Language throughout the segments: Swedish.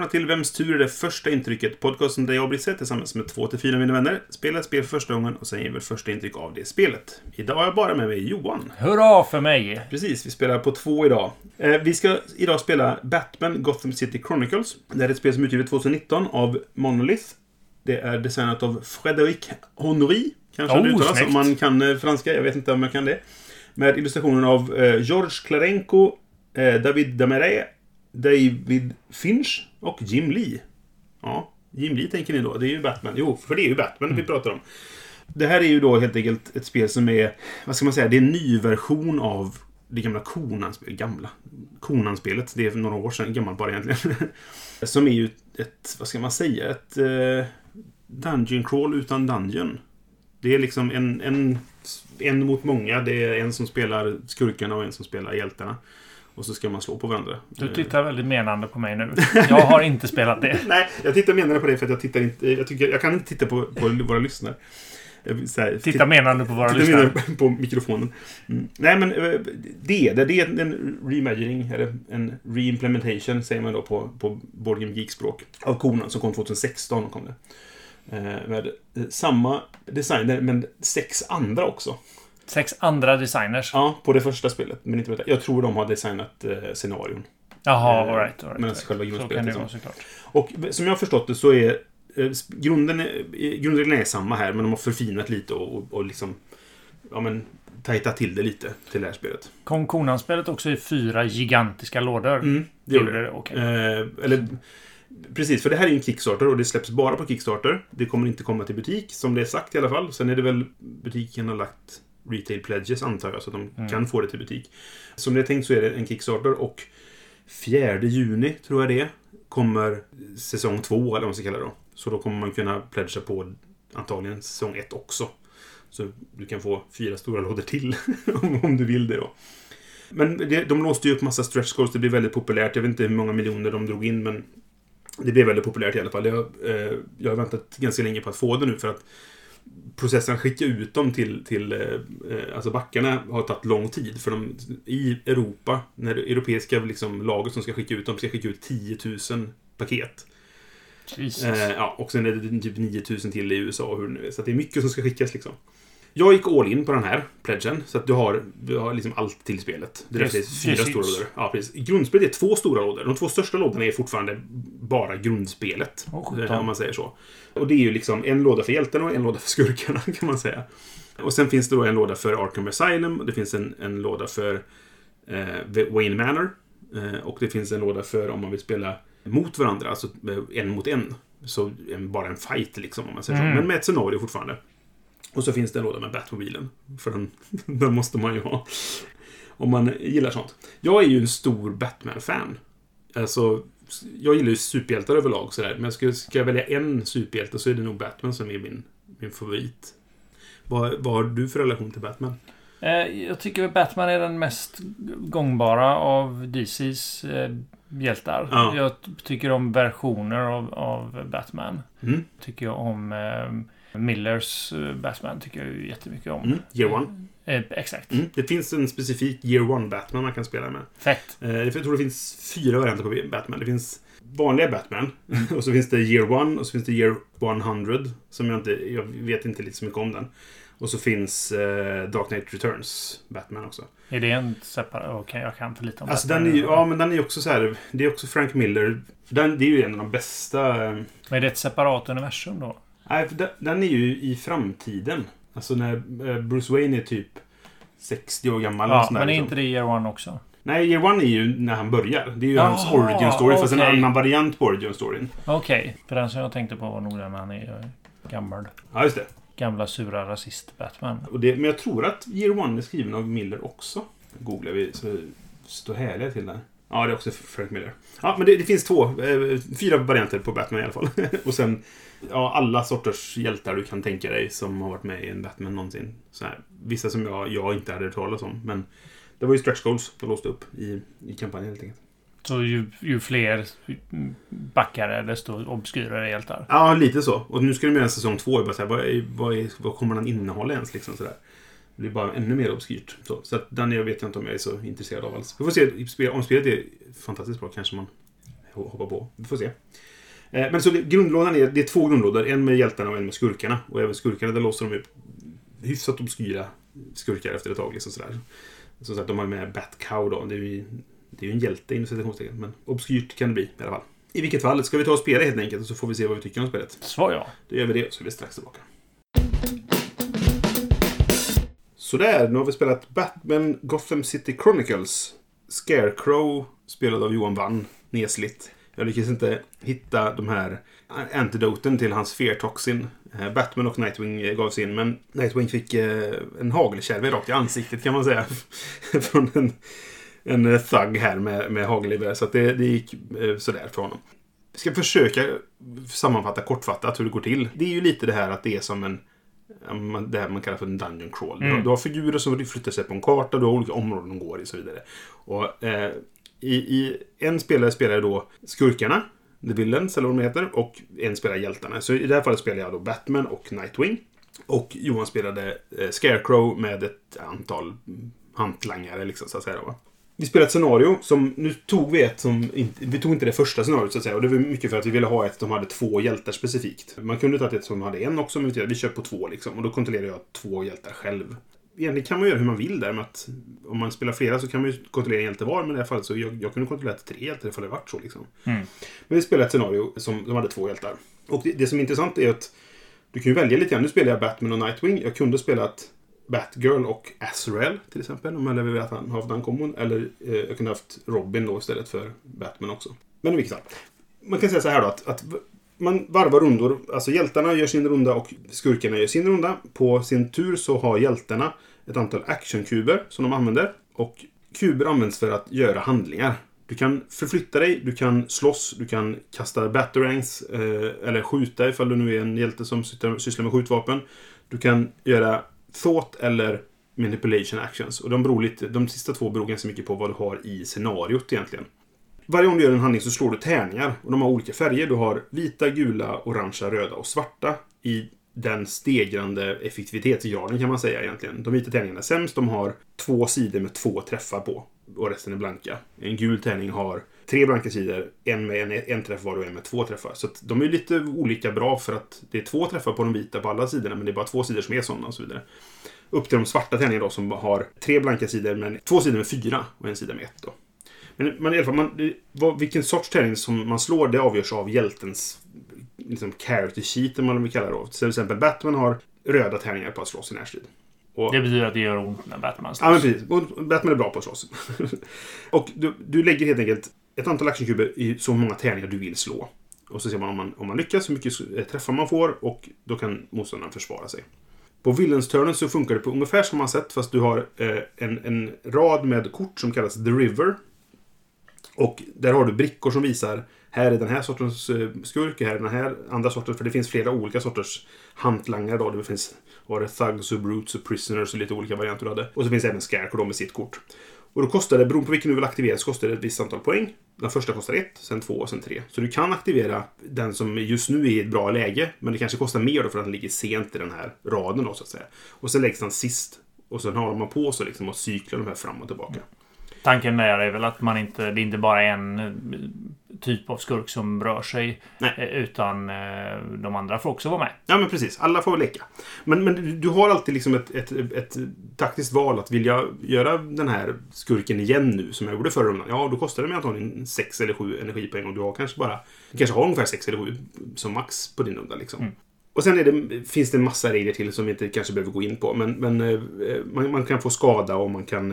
Välkomna till Vems tur är det första intrycket? Podcasten där jag och Brisse tillsammans med två till fyra mina vänner spelar ett spel för första gången och sen ger vi första intryck av det spelet. Idag har jag bara med mig Johan. Hurra för mig! Precis, vi spelar på två idag. Eh, vi ska idag spela Batman Gotham City Chronicles. Det är ett spel som är utgivet 2019 av Monolith. Det är designat av Frédéric Honory. Kanske Oh, det uttalas snyggt. om man kan eh, franska. Jag vet inte om jag kan det. Med illustrationen av eh, George Klarenko, David Damere, David Finch och Jim Lee. Ja, Jim Lee tänker ni då. Det är ju Batman. Jo, för det är ju Batman vi pratar om. Det här är ju då helt enkelt ett spel som är, vad ska man säga, det är en ny version av det gamla Conan-spelet. Gamla? Conan-spelet. Det är några år sedan, gammalt bara egentligen. som är ju ett, vad ska man säga, ett eh, Dungeon crawl utan Dungeon. Det är liksom en, en, en mot många. Det är en som spelar skurkarna och en som spelar hjältarna. Och så ska man slå på varandra. Du tittar väldigt menande på mig nu. Jag har inte spelat det. Nej, jag tittar menande på det för att jag tittar inte... Jag, tycker, jag kan inte titta på, på våra lyssnare. Säga- Titta menande på våra lyssnare. menande på mikrofonen. Mm. Nej, men eh, det det. Det är en reimagining, eller en reimplementation, säger man då på, på Board Game Geek-språk. Av Konan som kom 2016. Kom det. Eh, Med eh, samma designer, men sex andra också. Sex andra designers. Ja, på det första spelet. Men inte jag. tror de har designat eh, scenarion. Jaha, Eh, alright. All medan right. själva Så grundspelet det liksom. vara såklart. Och som jag har förstått det så är eh, grunden, är- eh, är samma här, men de har förfinat lite och, och, och liksom ja, men, tajtat till det lite till det här spelet. Kom Konan-spelet också i fyra gigantiska lådor? Mm, det gjorde det. okej. Eh, eller, precis, för det här är ju en Kickstarter och det släpps bara på Kickstarter. Det kommer inte komma till butik, som det är sagt i alla fall. Sen är det väl butiken har lagt retail pledges, antar jag, så att de Mm. kan få det till butik. Som det är tänkt så är det en Kickstarter och 4 juni, tror jag det kommer säsong två, eller vad man ska kalla det då. Så då kommer man kunna pledga på antagligen säsong ett också. Så du kan få fyra stora lådor till, om, om du vill det då. Men det, de låste ju upp massa stretch goals, det blev väldigt populärt. Jag vet inte hur många miljoner de drog in, men det blev väldigt populärt i alla fall. Jag, eh, jag har väntat ganska länge på att få det nu för att processen att skicka ut dem till, till eh, eh, alltså backarna har tagit lång tid. För de, i Europa, när det europeiska liksom, laget som ska skicka ut dem ska skicka ut 10 000 paket. Eh, ja, och sen är det typ 9000 till i USA och hur det nu är. Så det är mycket som ska skickas liksom. Jag gick all in på den här pledgen. Så att du har, du har liksom allt till spelet. Det är Det- är fyra stora lådor. Ja, precis. Grundspelet är två stora lådor. De två största lådorna är fortfarande bara grundspelet. Eh, om man säger så. Och det är ju liksom en låda för hjältarna och en låda för skurkarna, kan man säga. Och sen finns det då en låda för Arkham Asylum. Och det finns en, en låda för eh, Wayne Manor. Eh, och det finns en låda för om man vill spela mot varandra, alltså eh, en mot en. Så en, bara en fight liksom, om man säger Mm. så. Men med ett scenario fortfarande. Och så finns det en låda med Batmobilen. För den, den måste man ju ha. Om man gillar sånt. Jag är ju en stor Batman-fan. Alltså, jag gillar ju superhjältar överlag sådär. Men ska, ska jag välja en superhjälte så är det nog Batman som är min, min favorit. Vad, vad har du för relation till Batman? Eh, Jag tycker att Batman är den mest gångbara av DCs eh, hjältar. Ja. Jag tycker om versioner av, av Batman. Mm. Tycker jag om eh, Millers eh, Batman. Tycker jag ju jättemycket om. Mm. Year One. Eh, exakt. Mm. Det finns en specifik Year One Batman man kan spela med. Fett. Eh, Jag tror det finns fyra varianter på Batman. Det finns vanliga Batman. Och så finns det Year One och så finns det Year 100. Som jag inte... Jag vet inte lite så mycket om den. Och så finns eh, Dark Knight Returns Batman också. Är det en separat? Okej, jag kan för lite om Alltså Batman. den är ja men den är också så här. Det är också Frank Miller. Den, det är ju en av de bästa... eh, Men är det ett separat universum då? Nej, för den, är ju i framtiden. Alltså när eh, Bruce Wayne är typ 60 år gammal. och Ja, där, men är liksom. inte det Year One också? Nej, Year One är ju när han börjar. Det är ju Jaha, hans origin story, fast en annan variant på origin storyn. Okej, för den som jag tänkte på var nog den han är eh, gammal. Ja, just det. Gamla sura rasist-Batman. Och. Men jag tror att Year One är skriven av Miller också. Googlar vi så står härliga till där. Ja, det är också Frank Miller. Ja, men det, det finns två, eh, fyra varianter på Batman i alla fall. och sen, ja, alla sorters hjältar du kan tänka dig som har varit med i en Batman någonsin. Så här, vissa som jag, jag inte hade hört talas om, men det var ju stretch goals de låste upp i, i kampanjen helt enkelt. Så ju, ju fler backare, desto obskyrare hjältar. Ja, lite så. Och nu ska de göra en säsong två. Jag bara så här, vad, vad, vad kommer den innehålla ens? Liksom, sådär. Det blir bara ännu mer obskyrt. Så, så den jag vet jag inte om jag är så intresserad av alls. Vi får se. Om spelet är fantastiskt bra kanske man hoppar på. Vi får se. Eh, men så grundlådan är, det är två grundlådor. En med hjältarna och en med skurkarna. Och även skurkarna, där låser de upp hyfsat obskyra skurkar efter ett tag. Liksom sådär. Som sagt, de har med Batcow då. Det är ju, det är ju en hjälte inom citationstecken. Men obskyrt kan det bli i alla fall. I vilket fall, ska vi ta och spela helt enkelt så får vi se vad vi tycker om spelet. Så ja. Då gör vi det så är vi strax tillbaka. Sådär, nu har vi spelat Batman Gotham City Chronicles. Scarecrow, spelad av Johan Wann, nesligt. Jag lyckades inte hitta de här antidoten till hans fear toxin. Eh, Batman och Nightwing eh, gavs in, men Nightwing fick eh, en hagelkärve rakt i ansiktet kan man säga. Från en, en thug här med, med hagelgevär. Så att det, det gick sådär för honom. Vi ska försöka sammanfatta kortfattat hur det går till. Det är ju lite det här att det är som en det här man kallar för en dungeon crawl. Mm. Du, har, figurer som flyttar sig på en karta, du har olika områden de går i och så vidare. Och, eh, i, i, en spelare spelar då skurkarna, The Villains eller vad de heter, och en spelar hjältarna. Så i det här fallet spelar jag då Batman och Nightwing. Och Johan spelade eh, Scarecrow med ett antal hantlangare, liksom, så att säga. Då, vi spelade ett scenario som... Nu tog vi ett som... Vi tog inte det första scenariot så att säga. Och det var mycket för att vi ville ha ett som hade två hjältar specifikt. Man kunde ta ett som hade en också, men vi kör på två liksom. Och då kontrollerar jag två hjältar själv. Egentligen kan man göra hur man vill där med att om man spelar flera så kan man ju kontrollera en hjälte var. Men i det här fallet så jag, jag kunde kontrollera tre hjältar ifall det vart så liksom. Mm. Men vi spelade ett scenario som, som hade två hjältar. Och det, det som är intressant är att du kan ju välja lite grann. Nu spelar jag Batman och Nightwing. Jag kunde spela ett Batgirl och Azrael till exempel. Om jag hade velat ha den kombon. Eller eh, jag kunde haft Robin då istället för Batman också. Men i vilket fall. Man kan säga så här då att, att man varvar rundor. Alltså hjältarna gör sin runda och skurkarna gör sin runda. På sin tur så har hjältarna ett antal actionkuber som de använder. Och kuber används för att göra handlingar. Du kan förflytta dig, du kan slåss, du kan kasta batterangs eh, eller skjuta ifall du nu är en hjälte som sysslar med skjutvapen. Du kan göra thought eller manipulation actions. Och de, beror lite, de sista två beror ganska mycket på vad du har i scenariot egentligen. Varje gång du gör en handling så slår du tärningar. Och de har olika färger. Du har vita, gula, orangea, röda och svarta. I den stegrande effektivitetsgraden kan man säga egentligen. De vita tärningarna är sämst. De har två sidor med två träffar på. Och resten är blanka. En gul tärning har tre blanka sidor, en med en, en träff var och en med två träffar. Så de är lite olika bra för att det är två träffar på de vita på alla sidorna, men det är bara två sidor som är sådana och så vidare. Upp till de svarta tärningarna då som har tre blanka sidor, men två sidor med fyra och en sida med ett. Då. Men, men i alla fall, man, vad, vilken sorts tärning som man slår, det avgörs av hjältens liksom, character sheet, om man vill kalla det då. Till exempel Batman har röda tärningar på att slåss i närstrid. Och, det betyder att det gör ont när Batman slåss. Ja, men precis. Och Batman är bra på att slåss. och du, du lägger helt enkelt ett antal actionkuber i så många tärningar du vill slå. Och så ser man om man, om man lyckas, hur mycket eh, träffar man får och då kan motståndaren försvara sig. På Villens-turnen så funkar det på ungefär samma sätt fast du har eh, en, en rad med kort som kallas The River. Och där har du brickor som visar här är den här sortens eh, skurk, här är den här andra sortens, för det finns flera olika sorters hantlangare då. Det finns var det Thugs och Brutes och Prisoners och lite olika varianter du hade. Och så finns även Scarecrow med sitt kort. Och då kostar det, beroende på vilken du vill aktivera, så kostar det ett visst antal poäng. Den första kostar ett, sen två och sen tre. Så du kan aktivera den som just nu är i ett bra läge, men det kanske kostar mer då för att den ligger sent i den här raden då, så att säga. Och sen läggs den sist. Och sen har man på sig liksom att cykla de här fram och tillbaka. Tanken där är väl att man inte, det är inte bara en eh, typ av skurk som rör sig. Nej. Eh, utan eh, de andra får också vara med. Ja, men precis. Alla får leka. Men, men du har alltid liksom ett, ett, ett taktiskt val att vilja göra den här skurken igen nu, som jag gjorde förra rundan. Ja, då kostar det mig antagligen 6 eller 7 energipoäng och du har kanske bara... Du kanske har ungefär 6 eller 7 som max på din runda liksom. Mm. Och sen det, finns det en massa regler till som vi inte kanske behöver gå in på. Men, men man, man, kan få skada och man kan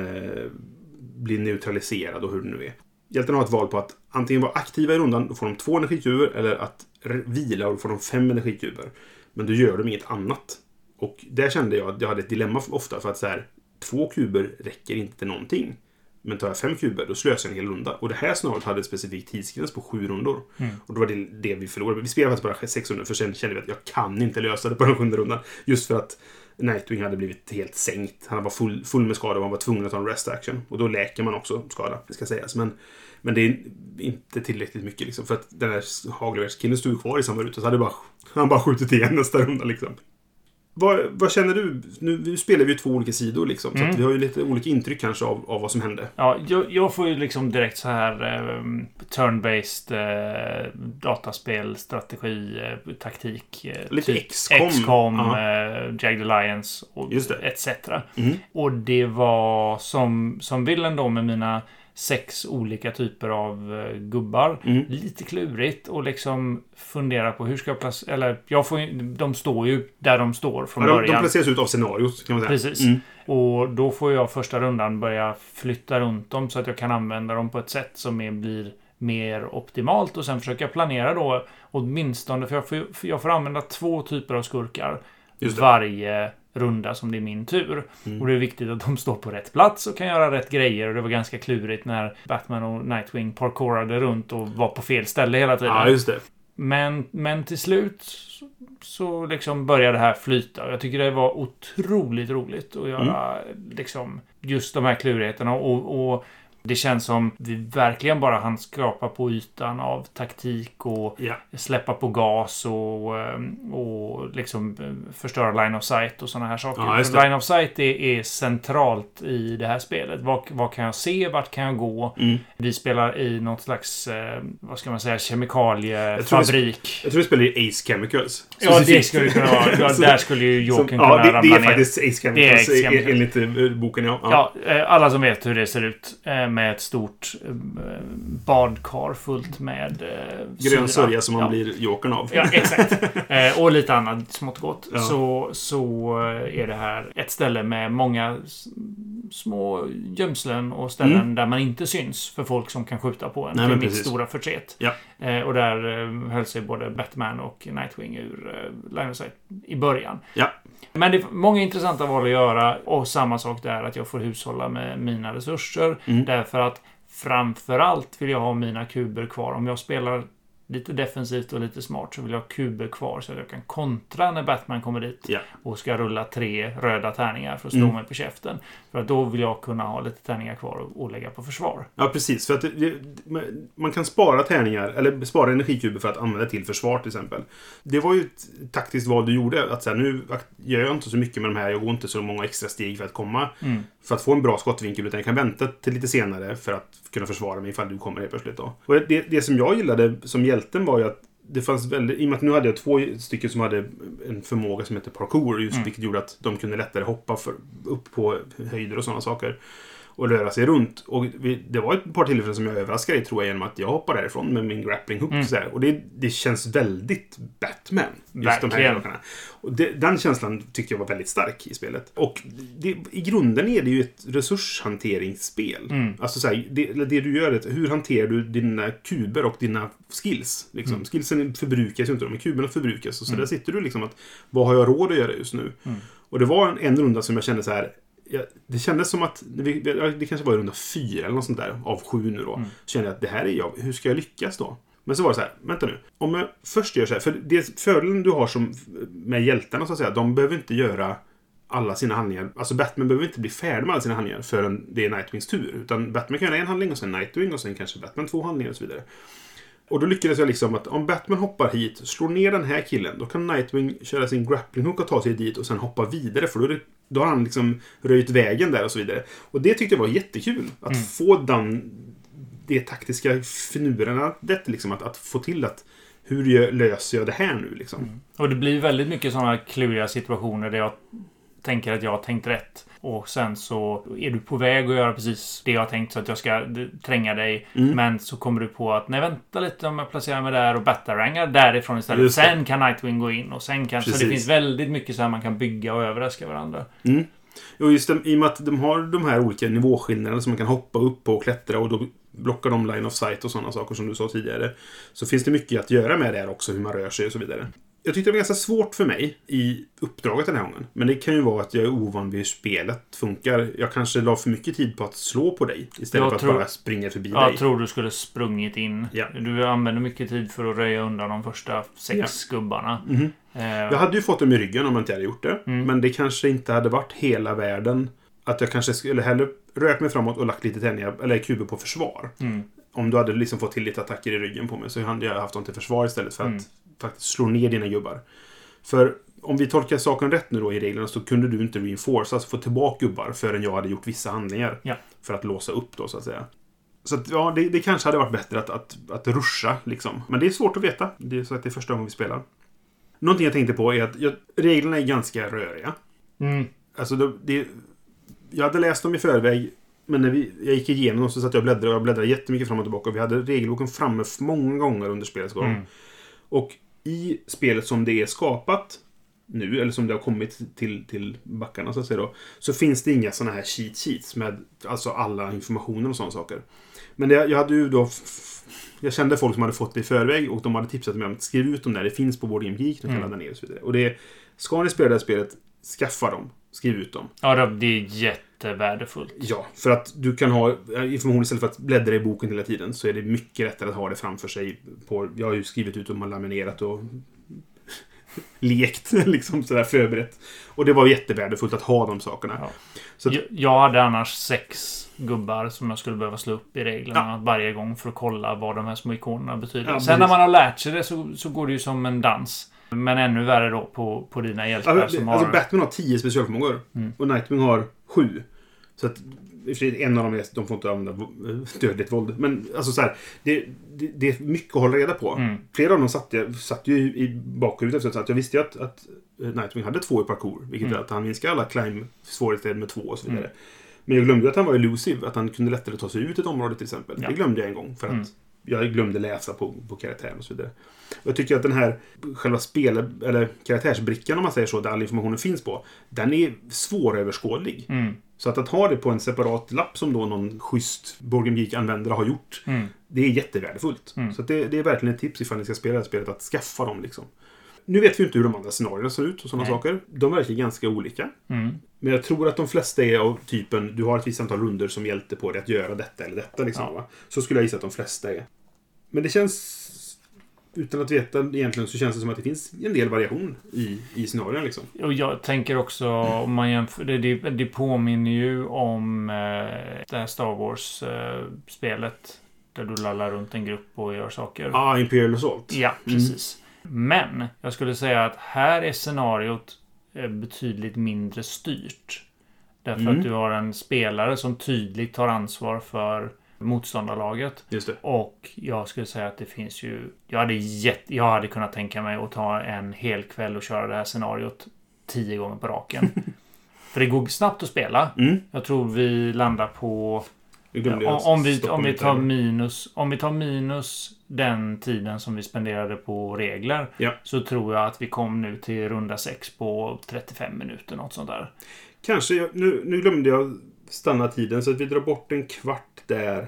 bli neutraliserad och hur det nu är. Hjältarna har ett val på att antingen vara aktiva i rundan, då får de två energikuber, eller att vila och då får de fem energikuber. Men då gör de inget annat. Och där kände jag att jag hade ett dilemma ofta för att så här, två kuber räcker inte till någonting. Men tar jag fem kuber, då slösar jag en hel runda. Och det här scenariot hade en specifik tidsgräns på sju rundor. Och då var det det vi förlorade. Vi spelade faktiskt bara sex rundor, för sen kände vi att jag kan inte lösa det på den sjunde rundan. Just för att Nightwing hade blivit helt sänkt. Han var full, full med skada och han var tvungen att ta en rest action. Och då läker man också skada, det ska sägas. Men, men det är inte tillräckligt mycket liksom. För att den här hagelverkskillen stod ju kvar i samma ruta. Så hade bara, han bara skjutit igen nästa runda liksom. Vad, vad känner du? Nu, spelar vi ju två olika sidor liksom. Så Mm. att vi har ju lite olika intryck kanske av, av vad som hände. Ja, jag, jag får ju liksom direkt så här eh, turn-based eh, dataspel, strategi, eh, taktik. Eh, Lite XCOM. XCOM, Ja. eh, Jagged Alliance och etc. Mm. Och det var som, som Willen då med mina sex olika typer av eh, gubbar. Mm. Lite klurigt och liksom fundera på hur ska jag placera... Eller jag får ju, de står ju där de står från Ja, de, början. de placeras ut av scenariot kan man säga. Precis. Mm. Och då får jag första rundan börja flytta runt dem så att jag kan använda dem på ett sätt som är, blir mer optimalt och sen försöka planera då åtminstone, för jag får, för jag får använda två typer av skurkar varje runda som det är min tur. Mm. Och det är viktigt att de står på rätt plats och kan göra rätt grejer. Och det var ganska klurigt när Batman och Nightwing parkourade runt och var på fel ställe hela tiden. Ja, just det. Men, men till slut så- liksom började det här flyta. Jag tycker det var otroligt roligt att göra liksom just de här klurigheterna. Och, och det känns som vi verkligen bara hann skrapa på ytan av taktik och Ja. släppa på gas och, ehm, och liksom eh, förstöra line of sight och sådana här saker. Ja, det. line of sight är, är centralt i det här spelet. Vad, vad kan jag se? Vart kan jag gå? Mm. Vi spelar i något slags, eh, vad ska man säga, kemikaliefabrik. Jag tror vi spelar i Ace Chemicals. Ja, det skulle det kunna vara. Ja, där skulle ju Jokern Ja, kunna det, det ramla är ner. faktiskt Ace Chemicals, Ace Chemicals. enligt eh, boken, ja. ja. Ja, alla som vet hur det ser ut. Med ett stort eh, badkar fullt med eh, Grön sörja som man ja. blir Jokern av. Ja, exakt. Eh, och lite annat smått gott. Ja. Så, så eh, är det här ett ställe med många små gömslen och ställen Mm. där man inte syns för folk som kan skjuta på en. Nej, till men mitt stora förtret. Ja. Eh, och där eh, höll sig både Batman och Nightwing ur eh, line of sight i början. Ja. Men det är många intressanta val att göra och samma sak där att jag får hushålla med mina resurser. Mm. Därför att framförallt vill jag ha mina kuber kvar. Om jag spelar lite defensivt och lite smart så vill jag ha kuber kvar så att jag kan kontra när Batman kommer dit Ja. och ska rulla tre röda tärningar för att slå Mm. mig på käften. För att då vill jag kunna ha lite tärningar kvar och, lägga på försvar. Ja, precis. För att det, man kan spara tärningar, eller spara energikuber för att använda till försvar till exempel. Det var ju ett taktiskt val du gjorde. Att så här, nu gör jag inte så mycket med de här. Jag går inte så många extra steg för att komma. Mm. För att få en bra skottvinkel. Utan jag kan vänta till lite senare för att kunna försvara mig ifall du kommer helt plötsligt. Då. Och det, det som jag gillade som hjälten var ju att det fanns väldigt, i och med att nu hade jag två stycken som hade en förmåga som heter parkour, just, Mm. vilket gjorde att de kunde lättare hoppa för, upp på höjder och sådana saker. Och röra sig runt. Och vi, det var ett par tillfällen som jag överraskade tror jag, genom att jag hoppar därifrån med min grappling hook. Mm. Så här. Och det, det känns väldigt Batman. Just de här Verkligen. sakerna. Och det, den känslan tyckte jag var väldigt stark i spelet. Och det, i grunden är det ju ett resurshanteringsspel. Mm. Alltså så här, det, det du gör, är, hur hanterar du dina kuber och dina skills? Liksom. Mm. Skillsen förbrukas ju inte, men kuberna förbrukas. Och så där sitter du liksom att, vad har jag råd att göra just nu? Mm. Och det var en, en runda som jag kände så här, ja, det kändes som att, det kanske var i runda fyra eller något sånt där, av sju nu då. Mm. Så kände jag att det här är jag, hur ska jag lyckas då? Men så var det så här, vänta nu. Om jag först gör så här, för det fördelen du har som, med hjältarna så att säga, de behöver inte göra alla sina handlingar. Alltså Batman behöver inte bli färdig med alla sina handlingar förrän det är Nightwings tur. Utan Batman kan göra en handling och sen Nightwing och sen kanske Batman två handlingar och så vidare. Och då lyckades jag liksom att om Batman hoppar hit, slår ner den här killen, då kan Nightwing köra sin grappling hook och ta sig dit och sen hoppa vidare. För då, är det, då har han liksom röjt vägen där och så vidare. Och det tyckte jag var jättekul. Att Mm. få den, det taktiska finurerna, det liksom att, att få till att hur löser jag det här nu liksom? Och det blir väldigt mycket sådana kluriga situationer där jag tänker att jag har tänkt rätt. Och sen så är du på väg att göra precis det jag har tänkt så att jag ska tränga dig. Mm. Men så kommer du på att nej, vänta lite om jag placerar mig där och batarangar därifrån istället. Sen kan Nightwing gå in och sen kan... Så det Precis. finns väldigt mycket så här man kan bygga och överraska varandra. Mm. Och just det, i och med att de har de här olika nivåskillnaderna som man kan hoppa upp på och klättra och då blockar de line of sight och sådana saker som du sa tidigare. Så finns det mycket att göra med det här också, hur man rör sig och så vidare. Jag tyckte det var ganska svårt för mig i uppdraget den här gången. Men det kan ju vara att jag är ovan vid hur spelet funkar. Jag kanske la för mycket tid på att slå på dig istället Jag för att tror- bara springa förbi Jag dig. tror du skulle sprungit in. Ja. Du använde mycket tid för att röja undan de första sex gubbarna. Mhm. Eh, Jag hade ju fått dem i ryggen om jag inte hade gjort det. Mm. Men det kanske inte hade varit hela världen. Att jag kanske skulle hellre rört mig framåt och lagt lite tärningar, eller kuber på försvar. mm, Om du hade liksom fått till lite attacker i ryggen på mig så hade jag haft dem till försvar istället för att Mm. Faktiskt slå ner dina gubbar. För om vi tolkar saken rätt nu då i reglerna så kunde du inte reinforce, alltså få tillbaka gubbar förrän jag hade gjort vissa handlingar. Ja. För att låsa upp då så att säga. Så att, ja, det, det kanske hade varit bättre att, att, att ruscha liksom. Men det är svårt att veta. Det är så att det är första gången vi spelar. Någonting jag tänkte på är att jag, reglerna är ganska röriga. mm, Alltså, det, det, jag hade läst dem i förväg, men när vi, jag gick igenom dem så satt jag och bläddrade. Och jag bläddrade jättemycket fram och tillbaka. Och vi hade regelboken framme många gånger under spelets gång. mm. Och i spelet som det är skapat nu, eller som det har kommit till, till backarna så att säga då, så finns det inga sådana här cheat sheets med alltså alla informationer och sådana saker. Men det, jag hade ju då... Jag kände folk som hade fått det i förväg och de hade tipsat mig om att skriva ut dem där. Det finns på Game Geek, du kan Mm. ladda ner och så vidare. Och det Ska ni spela det här spelet, skaffa dem. Skriv ut dem. Ja, det- är jättevärdefullt. Ja, för att du kan ha information istället för att bläddra i boken hela tiden så är det mycket lättare att ha det framför sig. På, jag har ju skrivit ut och man laminerat och lekt, liksom sådär förberett. Och det var jättevärdefullt att ha de sakerna. Ja. Så att- Jag, jag hade annars sex gubbar som jag skulle behöva slå upp i reglerna varje gång för att kolla vad de här små ikonerna betyder. Ja, Sen när man har lärt sig det så, så går det ju som en dans. Men ännu värre då på, på dina hjältar Alltså, som alltså har... Batman har 10 specialförmågor. Mm. Och Nightwing har 7. Så att en av dem är de får inte använda dödligt våld. Men alltså så här, det, det, det är mycket att hålla reda på. Mm. Flera av dem satt, jag, satt ju i bakhuvudet. Så att jag visste ju att, att Nightwing hade två i parkour. Vilket Mm. är att han minskar alla climb-svårigheter med två och så vidare. Men jag glömde att han var elusive. Att han kunde lättare ta sig ut ett område till exempel. Ja. Det glömde jag en gång. För att Mm. Jag glömde läsa på, på karaktären och så vidare. Och jag tycker att den här själva spel eller karaktärsbrickan om man säger så, där all informationen finns på. Den är svåröverskådlig. Mm, Så att, att ha det på en separat lapp som då någon schysst Game Geek-användare har gjort. mm, Det är jättevärdefullt. Mm. Så det, det är verkligen ett tips ifall ni ska spela det här spelet att skaffa dem liksom. Nu vet vi inte hur de andra scenarierna ser ut och sådana Nej. saker. De verkar ganska olika. mm. Men jag tror att de flesta är av typen, du har ett visst antal runder som hjälpte på dig att göra detta eller detta. Liksom, Ja. Så skulle jag gissa att de flesta är. Men det känns, utan att veta egentligen, så känns det som att det finns en del variation i, i scenarierna. Liksom. Och jag tänker också, om man jämför, det, det, det påminner ju om eh, det här Star Wars-spelet. där du lallar runt en grupp och gör saker. Ah, Imperial Assault. Ja, precis. Men jag skulle säga att här är scenariot eh, betydligt mindre styrt. Därför Mm. att du har en spelare som tydligt tar ansvar för motståndarlaget. Just det. Och jag skulle säga att det finns ju... Jag hade, jätte, jag hade kunnat tänka mig att ta en hel kväll och köra det här scenariot tio gånger på raken. För det går snabbt att spela. Mm. Jag tror vi landar på... Jag Om, vi, om, vi tar minus, om vi tar minus den tiden som vi spenderade på regler. Ja. Så tror jag att vi kom nu till runda 6 på 35 minuter. Något sånt där. Kanske, jag, nu, nu glömde jag stanna tiden så att vi drar bort en kvart där.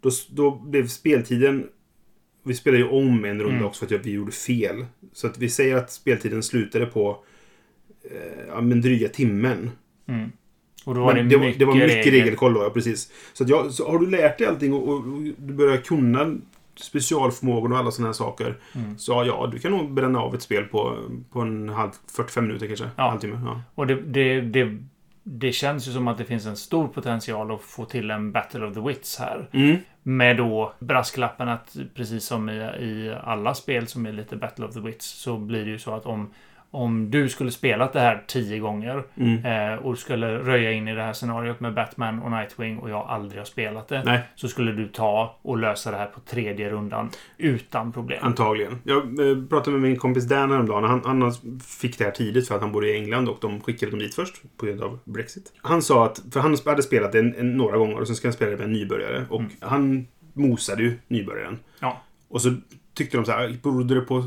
Då, då blev speltiden... Vi spelade ju om en runda Mm. också för att vi gjorde fel. Så att vi säger att speltiden slutade på eh, ja, men dryga timmen. Mm. Och då var Men det, det, var, mycket, det var mycket regler. regelkoll då, ja, precis. Så, att jag, så har du lärt dig allting och, och, och du börjar kunna specialförmågor och alla sådana här saker. Mm. Så ja, du kan nog bränna av ett spel på, på en halv, 45 minuter kanske. Ja. Halvtimme. Ja. Och det, det, det, det känns ju som att det finns en stor potential att få till en Battle of the Wits här. Mm. Med då brasklappen att precis som i, i alla spel som är lite Battle of the Wits så blir det ju så att om, om du skulle spelat det här tio gånger Mm. eh, och skulle röja in i det här scenariot med Batman och Nightwing och jag aldrig har spelat det. Nej. Så skulle du ta och lösa det här på tredje rundan utan problem. Antagligen. Jag eh, pratade med min kompis Dan häromdagen. Han, han fick det här tidigt för att han bor i England och de skickade dem dit först på grund av Brexit. Han sa att, för han hade spelat det en, en, några gånger och sen ska han spela det med en nybörjare. Och han mosade ju nybörjaren. Ja. Och så tyckte de så här, berodde det på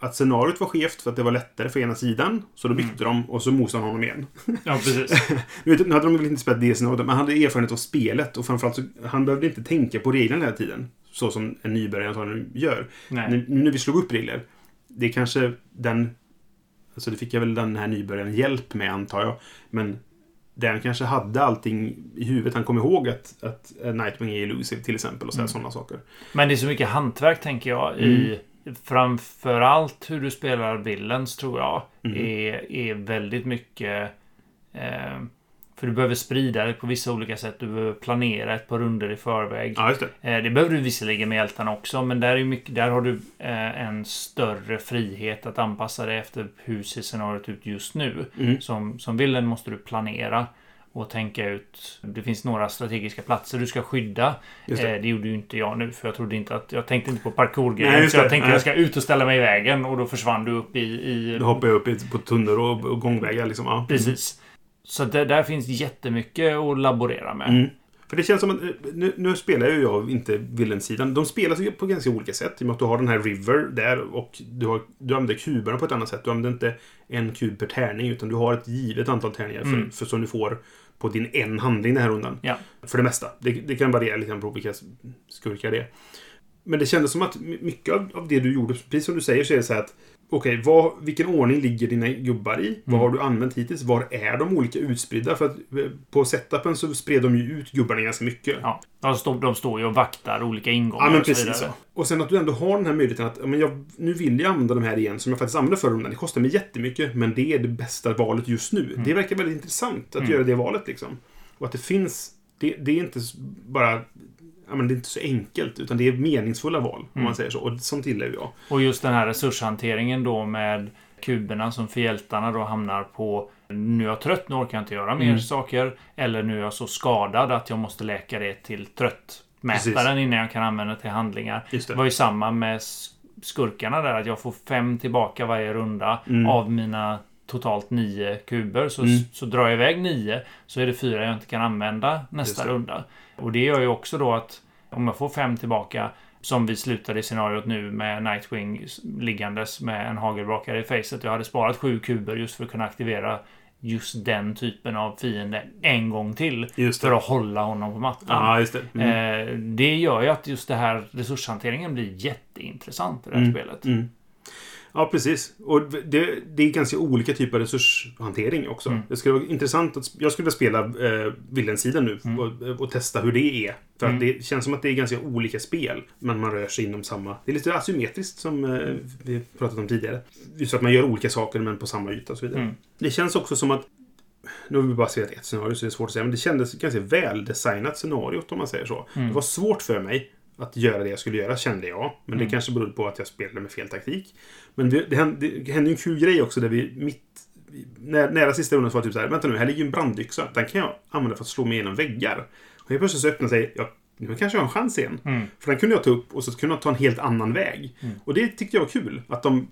att scenariot var skevt för att det var lättare för ena sidan. Så då bytte de och så mosade han honom igen. Ja, precis. Nu, hade de väl inte spelat det scenariot, men han hade erfarenhet av spelet och framförallt så han behövde inte tänka på reglerna hela tiden. Så som en nybörjare antagligen gör. Nu, när vi slog upp regler. det är kanske den... Alltså det fick jag väl den här nybörjaren hjälp med antar jag. Men den kanske hade allting i huvudet. Han kom ihåg att, att Nightwing är elusive till exempel och Mm. sådana saker. Men det är så mycket hantverk tänker jag i framförallt hur du spelar Villains tror jag är, är väldigt mycket eh, för du behöver sprida det på vissa olika sätt. Du behöver planera ett par runder i förväg. Ja, det. Eh, Det behöver du visserligen med hjältarna också, men där, är mycket, där har du eh, en större frihet att anpassa dig efter hur ser scenariot ut just nu. Mm. Som, som villen måste du planera och tänka ut. Det finns några strategiska platser du ska skydda. Det. Eh, det gjorde ju inte jag nu, för jag trodde inte att... Jag tänkte inte på parkourgrejen. Så jag tänkte Nej. jag ska ut och ställa mig i vägen och då försvann du upp i... i Då hoppar jag upp i- på tunnor och, och gångvägar liksom. Ja. Precis. Så det, där finns jättemycket att laborera med. Mm. För det känns som att, eh, nu, nu spelar ju jag inte Villain-sidan. De spelas ju på ganska olika sätt. I och med att du har den här River där och du, har, du använder kuberna på ett annat sätt. Du använder inte en kub per tärning utan du har ett givet antal tärningar Mm. för, för som du får på din en handling den här rundan. Ja. För det mesta. Det, det kan variera lite grann på vilka skurkar det är. Men det kändes som att my- mycket av, av det du gjorde, precis som du säger, så är det så här att Okej, vad- vilken ordning ligger dina gubbar i? Vad har du använt hittills? Var är de olika utspridda? För att eh, på setupen så spred de ju ut gubbarna ganska mycket. Ja, de står, de står ju och vaktar olika ingångar Ja, men och så precis vidare. så. Och sen att du ändå har den här möjligheten att men jag, nu vill jag använda de här igen som jag faktiskt använde förra rundan. Det kostar mig jättemycket, men det är det bästa valet just nu. Mm. Det verkar väldigt intressant att göra det valet liksom. Och att det finns... Det, det är inte bara... Ja, men det är inte så enkelt, utan det är meningsfulla val, om Mm. man säger så. Och sånt gillar jag. Och just den här resurshanteringen då med kuberna som för hjältarna då hamnar på nu är jag trött, nu orkar jag inte göra mer Mm. saker. Eller nu är jag så skadad att jag måste läka det till tröttmätaren Precis. innan jag kan använda det till handlingar. Det det. var ju samma med skurkarna där, att jag får fem tillbaka varje runda Mm. av mina totalt nio kuber. Så, Mm. så drar jag iväg nio så är det fyra jag inte kan använda nästa runda. Och det gör ju också då att om jag får fem tillbaka som vi slutade i scenariot nu med Nightwing liggandes med en hagelbrakare i facet. Jag hade sparat sju kuber just för att kunna aktivera just den typen av fiende en gång till. För att hålla honom på mattan. Just det. Mm. Eh, det gör ju att just det här resurshanteringen blir jätteintressant i det här Mm. spelet. Ja, precis. Och det, det är ganska olika typer av resurshantering också. Mm. Det skulle vara intressant att... Jag skulle vilja spela eh, Villensidan nu Mm. och, och testa hur det är. För Mm. att det känns som att det är ganska olika spel. Men man rör sig inom samma... Det är lite asymmetriskt som eh, vi pratat om tidigare. Just att man gör olika saker men på samma yta och så vidare. Mm. Det känns också som att... Nu har vi bara spelat ett scenario så det är svårt att säga. Men det kändes ganska väldesignat scenariot om man säger så. Mm. Det var svårt för mig att göra det jag skulle göra, kände jag. Men det Mm. kanske berodde på att jag spelade med fel taktik. Men det, det, hände, det hände en kul grej också där vi mitt... När, nära sista rundan så var det typ så här, vänta nu, här ligger ju en brandyxa. Den kan jag använda för att slå mig igenom väggar. Och helt plötsligt så öppnar sig, ja, nu kanske jag har en chans igen. Mm. För den kunde jag ta upp och så kunde jag ta en helt annan väg. Mm. Och det tyckte jag var kul. Att de,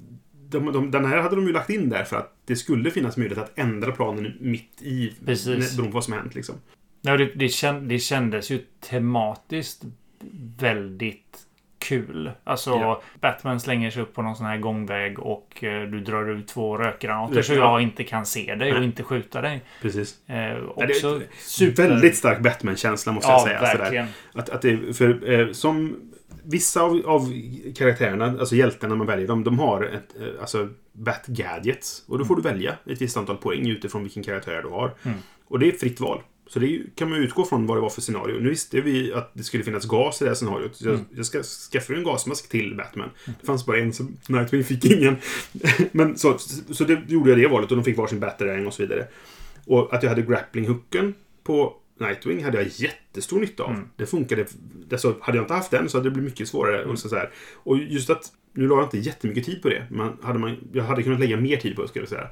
de, de, den här hade de ju lagt in där för att det skulle finnas möjlighet att ändra planen mitt i, Precis. beroende på vad som har hänt liksom. Ja, det, det, känd, det kändes ju tematiskt väldigt kul. Alltså, Ja. Batman slänger sig upp på någon sån här gångväg och eh, du drar ut två rökgranater så jag inte kan se dig och Nej. inte skjuta dig. Precis. Eh, också är super... Väldigt stark Batman-känsla måste jag Ja, säga. Sådär. verkligen. Att, att det, för eh, som vissa av, av karaktärerna, alltså hjältarna man väljer, de, de har ett, eh, alltså Bat-gadgets. Och då får du välja ett visst antal poäng utifrån vilken karaktär du har. Mm. Och det är fritt val. Så det kan man utgå från vad det var för scenario. Nu visste vi att det skulle finnas gas i det här scenariot. Så jag, Mm. jag ska skaffa en gasmask till Batman. Det fanns bara en, så Nightwing fick ingen. Men så, så det gjorde jag det valet och de fick varsin batarang och så vidare. Och att jag hade grappling-hooken på Nightwing hade jag jättestor nytta av. Mm. Det funkade. Alltså, hade jag inte haft den så hade det blivit mycket svårare. Och, så här. och just att, nu la jag inte jättemycket tid på det. Men hade man, jag hade kunnat lägga mer tid på det, skulle jag säga.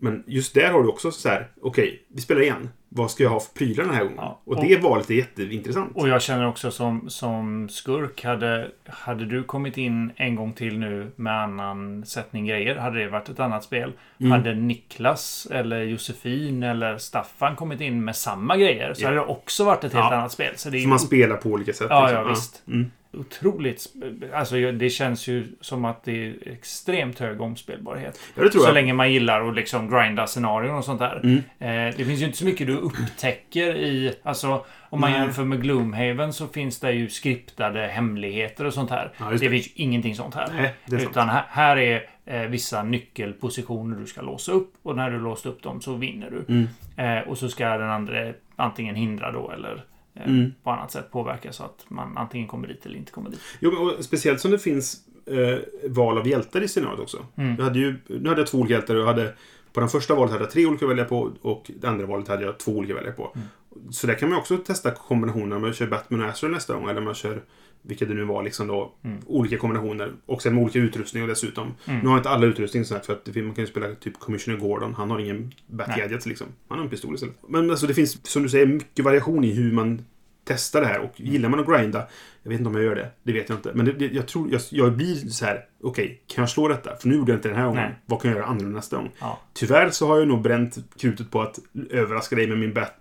Men just där har du också så här, okej, vi spelar igen. Vad ska jag ha för prylar den här gången? Ja, och, och- det valet är jätteintressant. Och jag känner också som, som skurk, hade, hade du kommit in en gång till nu med annan sättning grejer, hade det varit ett annat spel. Mm. Hade Niklas eller Josefin eller Staffan kommit in med samma grejer så Ja. hade det också varit ett helt Ja. annat spel. Så det är man spelar på olika sätt. Ja, liksom. ja, visst. Mm. Otroligt... Alltså det känns ju som att det är extremt hög omspelbarhet. Ja, det tror Så jag. länge man gillar att liksom grinda scenarion och sånt där. Mm. Eh, det finns ju inte så mycket du upptäcker i... Alltså, om man Nej. jämför med Gloomhaven så finns det ju skriptade hemligheter och sånt här. Ja, det det. finns ju ingenting sånt här. Nej, det är. Utan här, här är eh, vissa nyckelpositioner du ska låsa upp. Och när du låst upp dem så vinner du. Mm. Eh, och så ska den andra antingen hindra då eller Mm. på annat sätt påverka så att man antingen kommer dit eller inte kommer dit. Jo, men och speciellt som det finns eh, val av hjältar i scenariot också. Mm. Jag hade ju, nu hade jag två olika hjältar. och hade, på den första valet hade jag tre olika att välja på och det andra valet hade jag två olika att välja på. Mm. Så där kan man också testa kombinationer. Om jag kör Batman och Azrael nästa gång eller om jag kör vilka det nu var, liksom då, Mm. olika kombinationer. Och sen med olika utrustning och dessutom. Mm. Nu har inte alla utrustning så här, för att man kan ju spela typ Commissioner Gordon. Han har ingen Nej. Bat-gadgets liksom. Han har en pistol istället. Men alltså det finns, som du säger, mycket variation i hur man testar det här. Och gillar man att grinda, jag vet inte om jag gör det. Det vet jag inte. Men det, det, jag tror, jag, jag blir så här, okej, kan jag slå detta? För nu gjorde jag inte den här gången. Nej. Vad kan jag göra annorlunda nästa gång? Ja. Tyvärr så har jag nog bränt krutet på att överraska dig med min bat,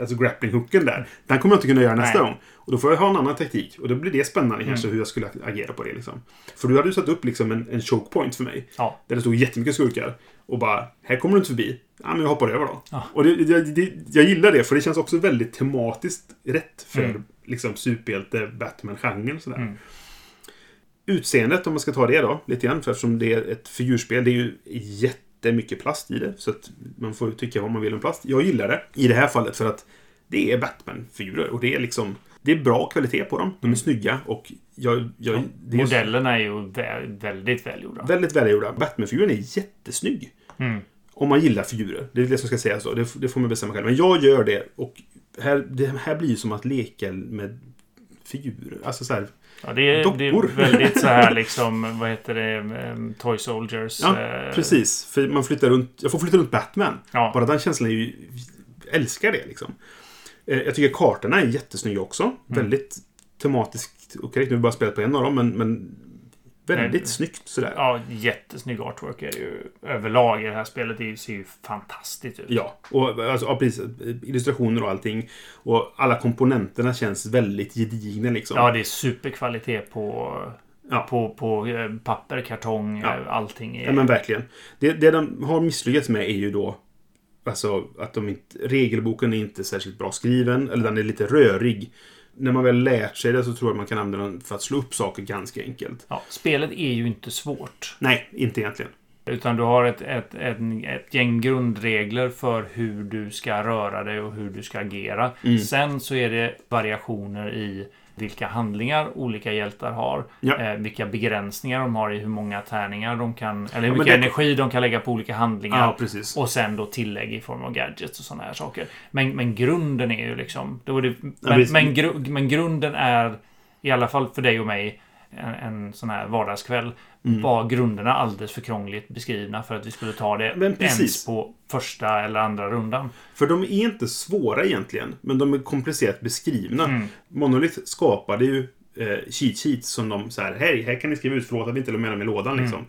alltså grappling-hooken där. Den kommer jag inte kunna göra nästa Nej. gång. Och då får jag ha en annan taktik. Och då blir det spännande kanske hur jag skulle agera på det liksom. För du hade ju satt upp liksom en, en choke point för mig. Ja. Där det stod jättemycket skurkar. Och bara, här kommer du inte förbi. Ja, men jag hoppar över då. Ja. Och det, det, det, jag gillar det, för det känns också väldigt tematiskt rätt för Mm. liksom superhjälte Batman-genren. Sådär. Mm. Utseendet, om man ska ta det då, lite grann. För eftersom det är ett figurspel, det är ju jättemycket plast i det. Så att man får tycka vad man vill om plast. Jag gillar det i det här fallet för att det är Batman-figurer. Och det är liksom... Det är bra kvalitet på dem. De är snygga och jag... jag är Modellerna är ju vä- väldigt välgjorda. väldigt välgjorda. Batman-figuren är jättesnygg. Mm. Om man gillar figurer. Det är det som ska sägas så. Det, det får man bestämma själv. Men jag gör det. Och här, det här blir ju som att leka med figurer. Alltså så här. Ja, det, är, det är väldigt så här liksom, vad heter det, em, Toy Soldiers. Ja, eh, precis. För man flyttar runt. Jag får flytta runt Batman. Ja. Bara den känslan är ju... Älskar det liksom. Eh, Jag tycker kartorna är jättesnygga också. Mm. Väldigt tematiskt. Okej, nu har vi bara spelat på en av dem, men, men väldigt Nej. snyggt sådär. Ja, jättesnygg artwork är det ju överlag i det här spelet. Det ser ju fantastiskt ut. Ja, och alltså, ja, precis. Illustrationer och allting. Och alla komponenterna känns väldigt gedigna liksom. Ja, det är superkvalitet på, Ja. på, på eh, papper, kartong, Ja. eh, allting. Är, Ja, men verkligen. Det, det de har misslyckats med är ju då Alltså att de inte, regelboken är inte särskilt bra skriven, eller den är lite rörig. När man väl lärt sig det så tror jag man kan använda den för att slå upp saker ganska enkelt. ja, spelet är ju inte svårt. Nej, inte egentligen. Utan du har ett, ett, ett, ett gäng grundregler för hur du ska röra dig och hur du ska agera. Mm. Sen så är det variationer i vilka handlingar olika hjältar har. Ja. Eh, vilka begränsningar de har i hur många tärningar de kan... Eller hur mycket det- energi de kan lägga på olika handlingar. Ja. Och sen då tillägg i form av gadgets och sådana här saker. Men, men grunden är ju liksom... Då är det, men, men, gru, men grunden är, i alla fall för dig och mig, en, en sån här vardagskväll, Mm. var grunderna alldeles för krångligt beskrivna för att vi skulle ta det Men precis. ens på första eller andra rundan. För de är inte svåra egentligen, men de är komplicerat beskrivna. Mm. Monolith skapade ju eh, cheat sheets som de så här, hej, här kan ni skriva ut, förlåt att vi inte la med dem i lådan Mm. liksom.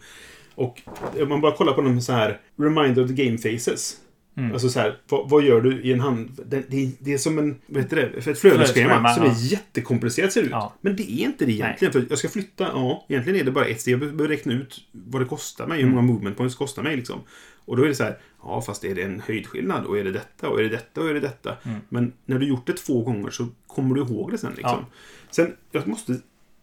Och om man bara kollar på dem så här, reminder of the game faces. Mm. Alltså så här, vad, vad gör du i en hand? Det, det, det är som en, vad heter det, för ett flödesschema som ja. är jättekomplicerat ser det ut. Ja. Men det är inte det egentligen. För jag ska flytta, ja, egentligen är det bara ett steg. Jag behöver räkna ut vad det kostar mig, hur Mm. många movement points det kostar mig liksom. Och då är det så här, ja fast är det en höjdskillnad och är det detta och är det detta och är det detta. Mm. Men när du gjort det två gånger så kommer du ihåg det sen liksom. Sen, jag måste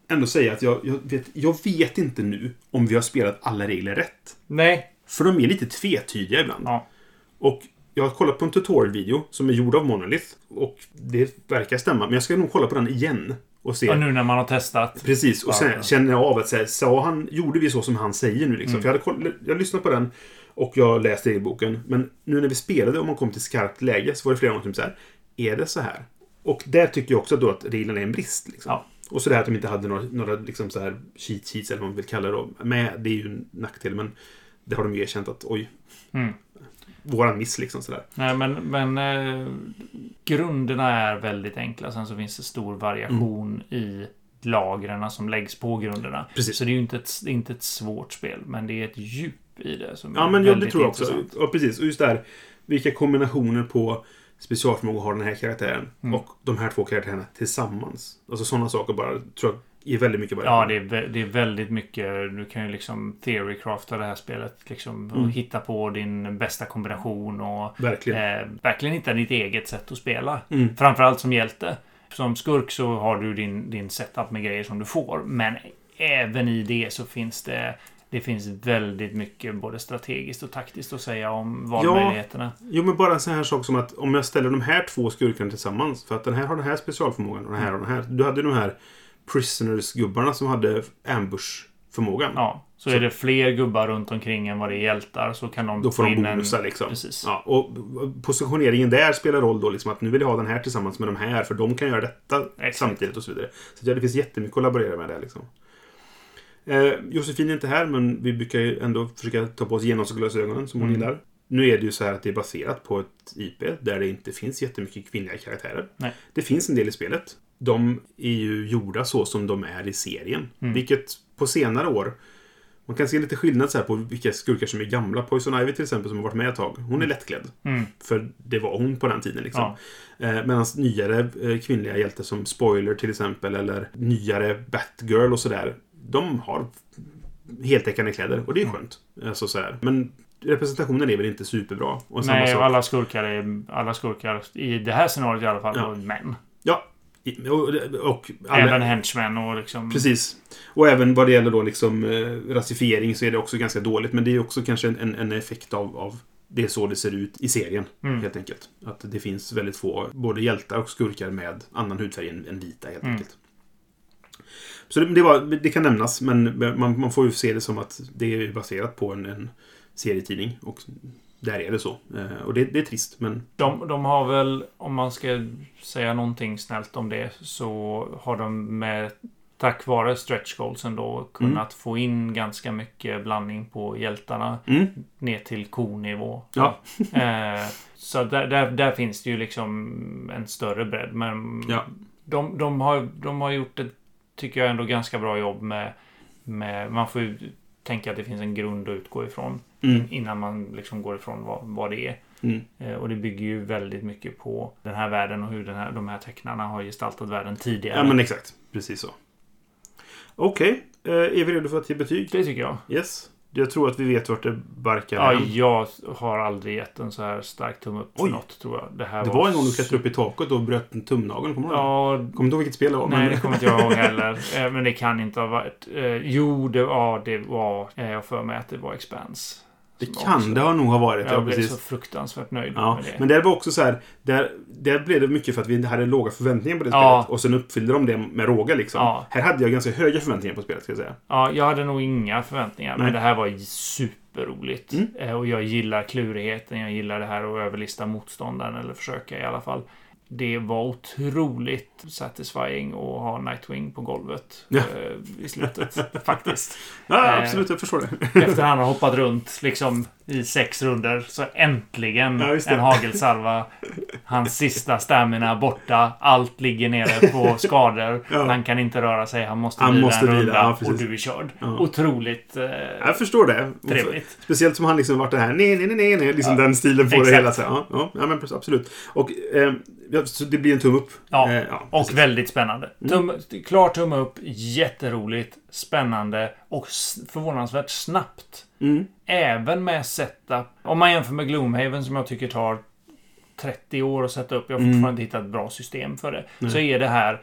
ändå säga att jag, jag, vet, jag vet inte nu om vi har spelat alla regler rätt. Nej. För de är lite tvetydiga ibland. Ja. Och jag har kollat på en tutorial-video som är gjord av Monolith. Och det verkar stämma. Men jag ska nog kolla på den igen. Och se. Och nu när man har testat. Precis, och sen Ja. känner jag av att här, sa han, gjorde vi så som han säger nu liksom? Mm. För jag hade jag lyssnat på den och jag läste regelboken. Men nu när vi spelade och man kom till skarpt läge så var det flera gånger som så här, är det så här? Och där tycker jag också då att reglerna är en brist. Liksom. Ja. Och så det här att de inte hade några, några liksom så här cheat sheets eller vad man vill kalla det då. Med, det är ju en nackdel, men det har de ju erkänt att oj, Mm. Våran miss liksom sådär. Nej, men, men eh, grunderna är väldigt enkla. Sen så finns det stor variation i lagren som läggs på grunderna. Precis. Så det är ju inte ett, det inte ett svårt spel, men det är ett djup i det som Ja, är men ja, det väldigt tror jag också. intressant. Ja, precis. Och just där, vilka kombinationer på specialförmågor har den här karaktären Mm. och de här två karaktärerna tillsammans. Alltså sådana saker bara, tror jag är väldigt mycket Ja, variation. det är, det är väldigt mycket. Du kan ju liksom theorycrafta det här spelet. Liksom, Mm. och hitta på din bästa kombination och Verkligen. eh, verkligen hitta ditt eget sätt att spela. Mm. Framförallt som hjälte. Som skurk så har du din, din setup med grejer som du får. Men även i det så finns det det finns väldigt mycket både strategiskt och taktiskt att säga om valmöjligheterna. Jo, men bara en sån här sak som att om jag ställer de här två skurkarna tillsammans. För att den här har den här specialförmågan och den här har den här. Du hade de här Prisoners-gubbarna som hade ambush-förmågan. Ja, så, Så- är det fler gubbar runt omkring än vad det är hjältar så kan de Då får få de in en- bonusar liksom. Precis. Ja, och positioneringen där spelar roll då. Liksom, att nu vill jag ha den här tillsammans med de här. För de kan göra detta Exakt. samtidigt och så vidare. Så ja, det finns jättemycket att laborera med där. Liksom. Eh, Josefin är inte här, men vi brukar ju ändå försöka ta på oss genomglasögonen som hon Mm. gillar. Nu är det ju så här att det är baserat på ett IP där det inte finns jättemycket kvinnliga karaktärer. Nej. Det finns en del i spelet. De är ju gjorda så som de är i serien. Mm. Vilket på senare år man kan se lite skillnad så på vilka skurkar som är gamla. Poison Ivy till exempel, som har varit med ett tag. Hon är lättklädd. Mm. För det var hon på den tiden. Liksom. Ja. Eh, Medan nyare eh, kvinnliga hjältar som Spoiler till exempel, eller nyare Batgirl och sådär. De har heltäckande kläder och det är Mm. skönt. Alltså, sådär. Men representationen är väl inte superbra. Och Nej, alla skurkar är... Alla skurkar, i det här scenariot i alla fall, Ja. män. Ja. Och, och alla, Även henchmen och liksom... Precis. Och även vad det gäller då liksom eh, rasifiering så är det också ganska dåligt. Men det är också kanske en, en effekt av, av det är så det ser ut i serien. Mm. Helt enkelt. Att det finns väldigt få både hjältar och skurkar med annan hudfärg än, än vita helt Mm. enkelt. Så det, det, var, det kan nämnas, men man, man får ju se det som att det är baserat på en, en serietidning. Och där är det så. Eh, och det, det är trist, men De, de har väl, om man ska säga någonting snällt om det, så har de med tack vare stretch goalsen då kunnat få in ganska mycket blandning på hjältarna mm, ner till konivå. Ja. Eh, så där, där, där finns det ju liksom en större bredd. Men Ja. de, de, har, de har gjort ett, tycker jag, ändå ganska bra jobb med, med man får ju tänka att det finns en grund att utgå ifrån mm, innan man liksom går ifrån vad, vad det är. mm. Eh, Och det bygger ju väldigt mycket på den här världen och hur den här, de här tecknarna har gestaltat världen tidigare. Ja, men exakt. Precis så. Okej. Eh, är vi redo för att ge betyg? Det tycker jag. Yes. Jag tror att vi vet vart det barkar Ja, jag har aldrig gett en så här stark tumme upp för något, tror jag. Det, här Det var en gång du klättrade upp i taket och bröt en tumnagel. Kommer du ihåg? Ja, Kommer inte ihåg vilket spel det var. nej, men... det kommer inte jag ihåg heller. Eh, Men det kan inte ha varit... Jo, det var... Det var jag för mig att det var Expanse. Det kan det ha nog ha varit. Ja, Jag blev precis. så fruktansvärt nöjd Ja, med det. men det var också så här. Där, där blev det mycket för att vi hade låga förväntningar på det Ja. spelet. Och sen uppfyllde de det med råga liksom. Ja. Här hade jag ganska höga förväntningar på spelet, ska jag säga. Ja, jag hade nog inga förväntningar, Nej. men det här var superroligt. Mm. Eh, Och jag gillar klurigheten, jag gillar det här att överlista motståndaren, eller försöka i alla fall. Det var otroligt satisfying att ha Nightwing på golvet Ja. eh, i slutet, faktiskt. Ja, Eh. absolut. Jag förstår det. Efter han har hoppat runt liksom i sex runder så äntligen Ja, en hagelsalva. Hans sista stamina borta. Allt ligger nere på skador. Ja. Han kan inte röra sig. Han måste Han vila måste en runda ja, och du är körd. Ja. Otroligt eh, Jag förstår det. trevligt. Speciellt som han liksom varit det här nej, nej, nej, nej. Liksom Ja. den stilen på Exakt. det hela. Så, ja, ja, ja, men absolut. Och eh, ja, det blir en tumme upp. Ja, Eh, Och precis. väldigt spännande. Mm. Tum, klar tumme upp. Jätteroligt. Spännande. Och förvånansvärt snabbt. Mm. Även med setup. Om man jämför med Gloomhaven som jag tycker tar 30 år att sätta upp. Jag har Mm. fortfarande inte hittat ett bra system för det. Så är det här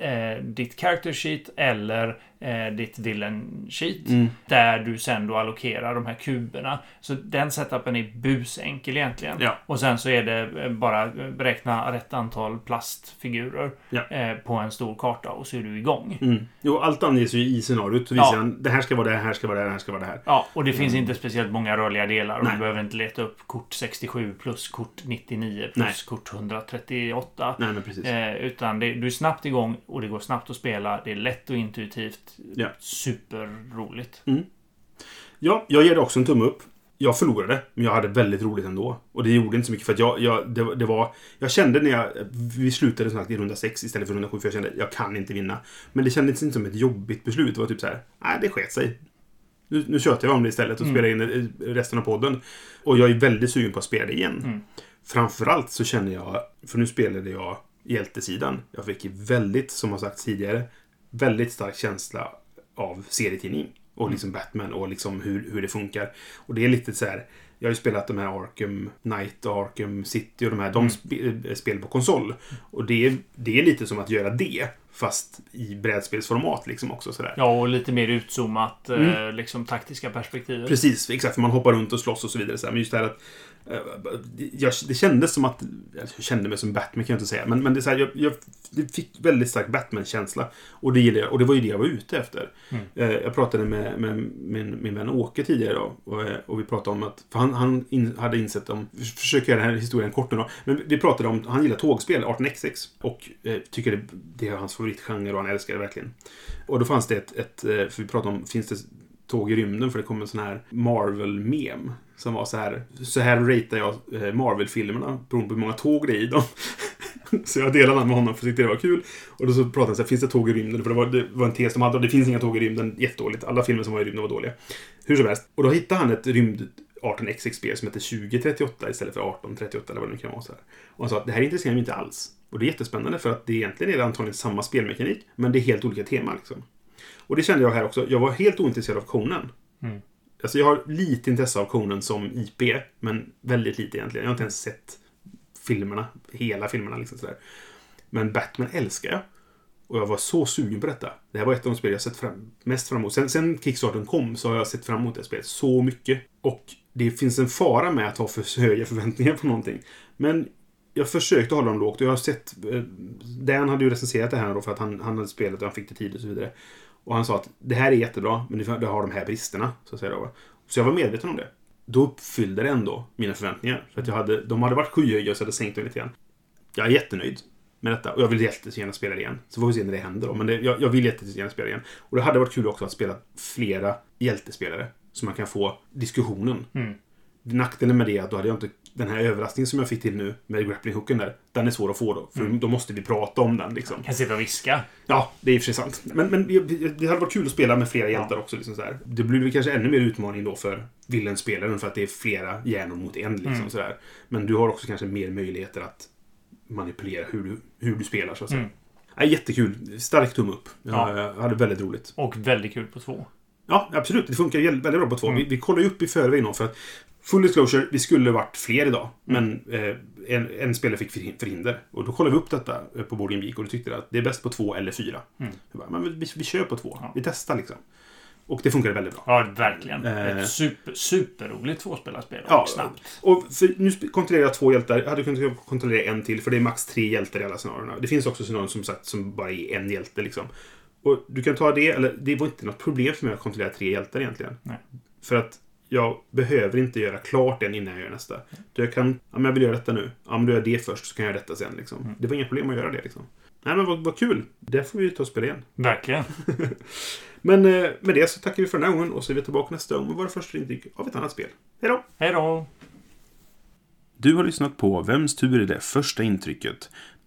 eh, ditt character sheet eller eh, ditt villain sheet. Mm. Där du sen då allokerar de här kuberna. Så den setupen är busenkel egentligen. Ja. Och sen så är det eh, bara beräkna rätt antal plastfigurer Ja. eh, på en stor karta och så är du igång. Mm. Jo, allt anges ju i scenariot. Så visar Ja. han det här ska vara det här, ska vara det här, här ska vara det här. Ja, och det finns inte speciellt många rörliga delar. Och du behöver inte leta upp kort 67 plus kort 99 plus Nej. kort 138. Nej, men precis. Eh, utan det, du är snabbt igång och det går snabbt att spela. Det är lätt och intuitivt. Ja. Superroligt. Ja, jag ger det också en tumme upp. Jag förlorade, men jag hade väldigt roligt ändå. Och det gjorde inte så mycket för att jag, jag det, det var... Jag kände när jag... Vi slutade som sagt i runda 6 istället för runda 7 för jag kände jag kan inte vinna. Men det kändes inte som ett jobbigt beslut. Det var typ så här, nej det sket sig. Nu, nu tjötar jag om det istället och Mm. spelar in resten av podden. Och jag är väldigt sugen på att spela det igen. Mm. Framförallt så känner jag, för nu spelade jag hjältesidan. Jag fick väldigt, som har sagt tidigare, väldigt stark känsla av serietidning. Och liksom Batman och liksom hur, hur det funkar. Och det är lite så här... Jag har ju spelat de här Arkham Knight och Arkham City och de här. De spe, spel på konsol. Och det är, det är lite som att göra det. Fast i brädspelsformat liksom också sådär. Ja, och lite mer utzoomat, Mm. eh, liksom taktiska perspektiv. Precis, exakt. För man hoppar runt och slåss och så vidare. Så. Men just det här att... eh, Jag, det kändes som att... Jag kände mig som Batman kan jag inte säga. Men, men det, är så här, jag, jag fick väldigt stark Batman-känsla. Och det gillade jag. Och det var ju det jag var ute efter. Mm. Eh, Jag pratade med, med min, min vän Åke tidigare då. Och, eh, och vi pratade om att... För han, han in, hade insett om... Försöker göra den här historien kort nu då. Men vi pratade om... Han gillar tågspel, 18xx. Och eh, tycker det, det är hans favoritgenre och han älskar det verkligen. Och då fanns det ett... ett för vi pratade om... Finns det tåg i rymden för det kom en sån här Marvel-mem. Som var så här. Så här ratear jag eh, Marvel-filmerna beroende på hur många tåg det är i dem. så jag delade den med honom för jag tyckte det var kul. Och då så pratade han så här, finns det tåg i rymden? För det var, det var en tes de hade och det finns inga tåg i rymden. Jättedåligt. Alla filmer som var i rymden var dåliga. Hur som helst. Och då hittade han ett rymd 18xx-spel som heter 2038 istället för 1838 eller vad det nu kan vara. Så här. Och han sa att det här intresserar mig inte alls. Och det är jättespännande för att det egentligen är det antagligen samma spelmekanik, men det är helt olika teman. Liksom. Och det kände jag här också. Jag var helt ointresserad av Conan. Mm. Alltså jag har lite intresse av Conan som IP, men väldigt lite egentligen. Jag har inte ens sett filmerna, hela filmerna liksom sådär. Men Batman älskar jag. Och jag var så sugen på detta. Det här var ett av de spel jag sett fram, mest fram emot. Sen, sen Kickstarten kom så har jag sett fram emot det spelet så mycket. Och det finns en fara med att ha för höga förväntningar på någonting. Men jag försökte hålla dem lågt och jag har sett... eh, Dan hade ju recenserat det här då för att han, han hade spelat och han fick det tid och så vidare. Och han sa att det här är jättebra, men det har de här bristerna. Så, att säga då. så jag var medveten om det. Då uppfyllde det ändå mina förväntningar. För att jag hade, de hade varit skyhöga så jag hade sänkt dem lite grann. Jag är jättenöjd med detta. Och jag vill jättegärna spela det igen. Så får vi se när det händer då. Men det, jag, jag vill jättegärna spela det igen. Och det hade varit kul också att spela flera hjältespelare. Så man kan få diskussionen. Mm. Nackdelen med det är att då hade jag inte... Den här överraskningen som jag fick till nu med grappling-hooken där. Den är svår att få då. För då måste vi prata om den liksom. Kan sitta och viska. Ja, det är i och för sig sant. Men, men det hade varit kul att spela med flera hjältar också. Liksom så här. Det blir kanske ännu mer utmaning då för villenspelaren för att det är flera hjärnor mot en. Liksom, Mm. så där. Men du har också kanske mer möjligheter att manipulera hur du, hur du spelar. Så att säga. Mm. Nej, jättekul. Stark tumme upp. Jag, Ja. hade väldigt roligt. Och väldigt kul på två. Ja, absolut. Det funkar väldigt bra på två. Mm. Vi, vi kollade ju upp i förväg nog för att Full disclosure, vi skulle varit fler idag. Mm. Men eh, en, en spelare fick förhin- förhinder. Och då kollade vi upp detta eh, på Boarding Week och då tyckte att det är bäst på två eller fyra. Mm. Jag bara, men vi, vi kör på två. Ja. Vi testar liksom. Och det funkade väldigt bra. Ja, verkligen. Eh. Ett super, superroligt tvåspelarspel. Och Ja, snabbt. Och för, nu kontrollerar jag två hjältar. Jag hade kunnat kontrollera en till, för det är max tre hjältar i alla scenarierna. Det finns också scenarion som sagt som bara är en hjälte liksom. Och du kan ta det, eller det var inte något problem för mig att kontrollera tre hjältar egentligen. Nej. För att jag behöver inte göra klart den innan jag gör nästa. Så jag kan, ja men jag vill göra detta nu. Ja men då gör jag det först, så kan jag göra detta sen liksom. Mm. Det var inga problem att göra det liksom. Nej men vad, vad kul! Det får vi ta och spela igen. Verkligen. Men eh, med det så tackar vi för den här gången och så är vi tillbaka nästa gång med våra första intryck av ett annat spel. Hej då! Hej då! Du har lyssnat på Vems tur är det första intrycket?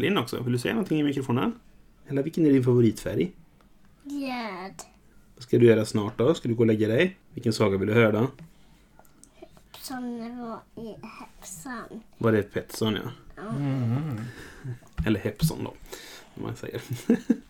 Jag spelar in också. Vill du säga någonting i mikrofonen? Eller vilken är din favoritfärg? Gärd. Vad ska du göra snart då? Ska du gå och lägga dig? Vilken saga vill du höra då? Det var i häxan. Var det Petson ja? Mm. Eller Hepson då. Om man säger.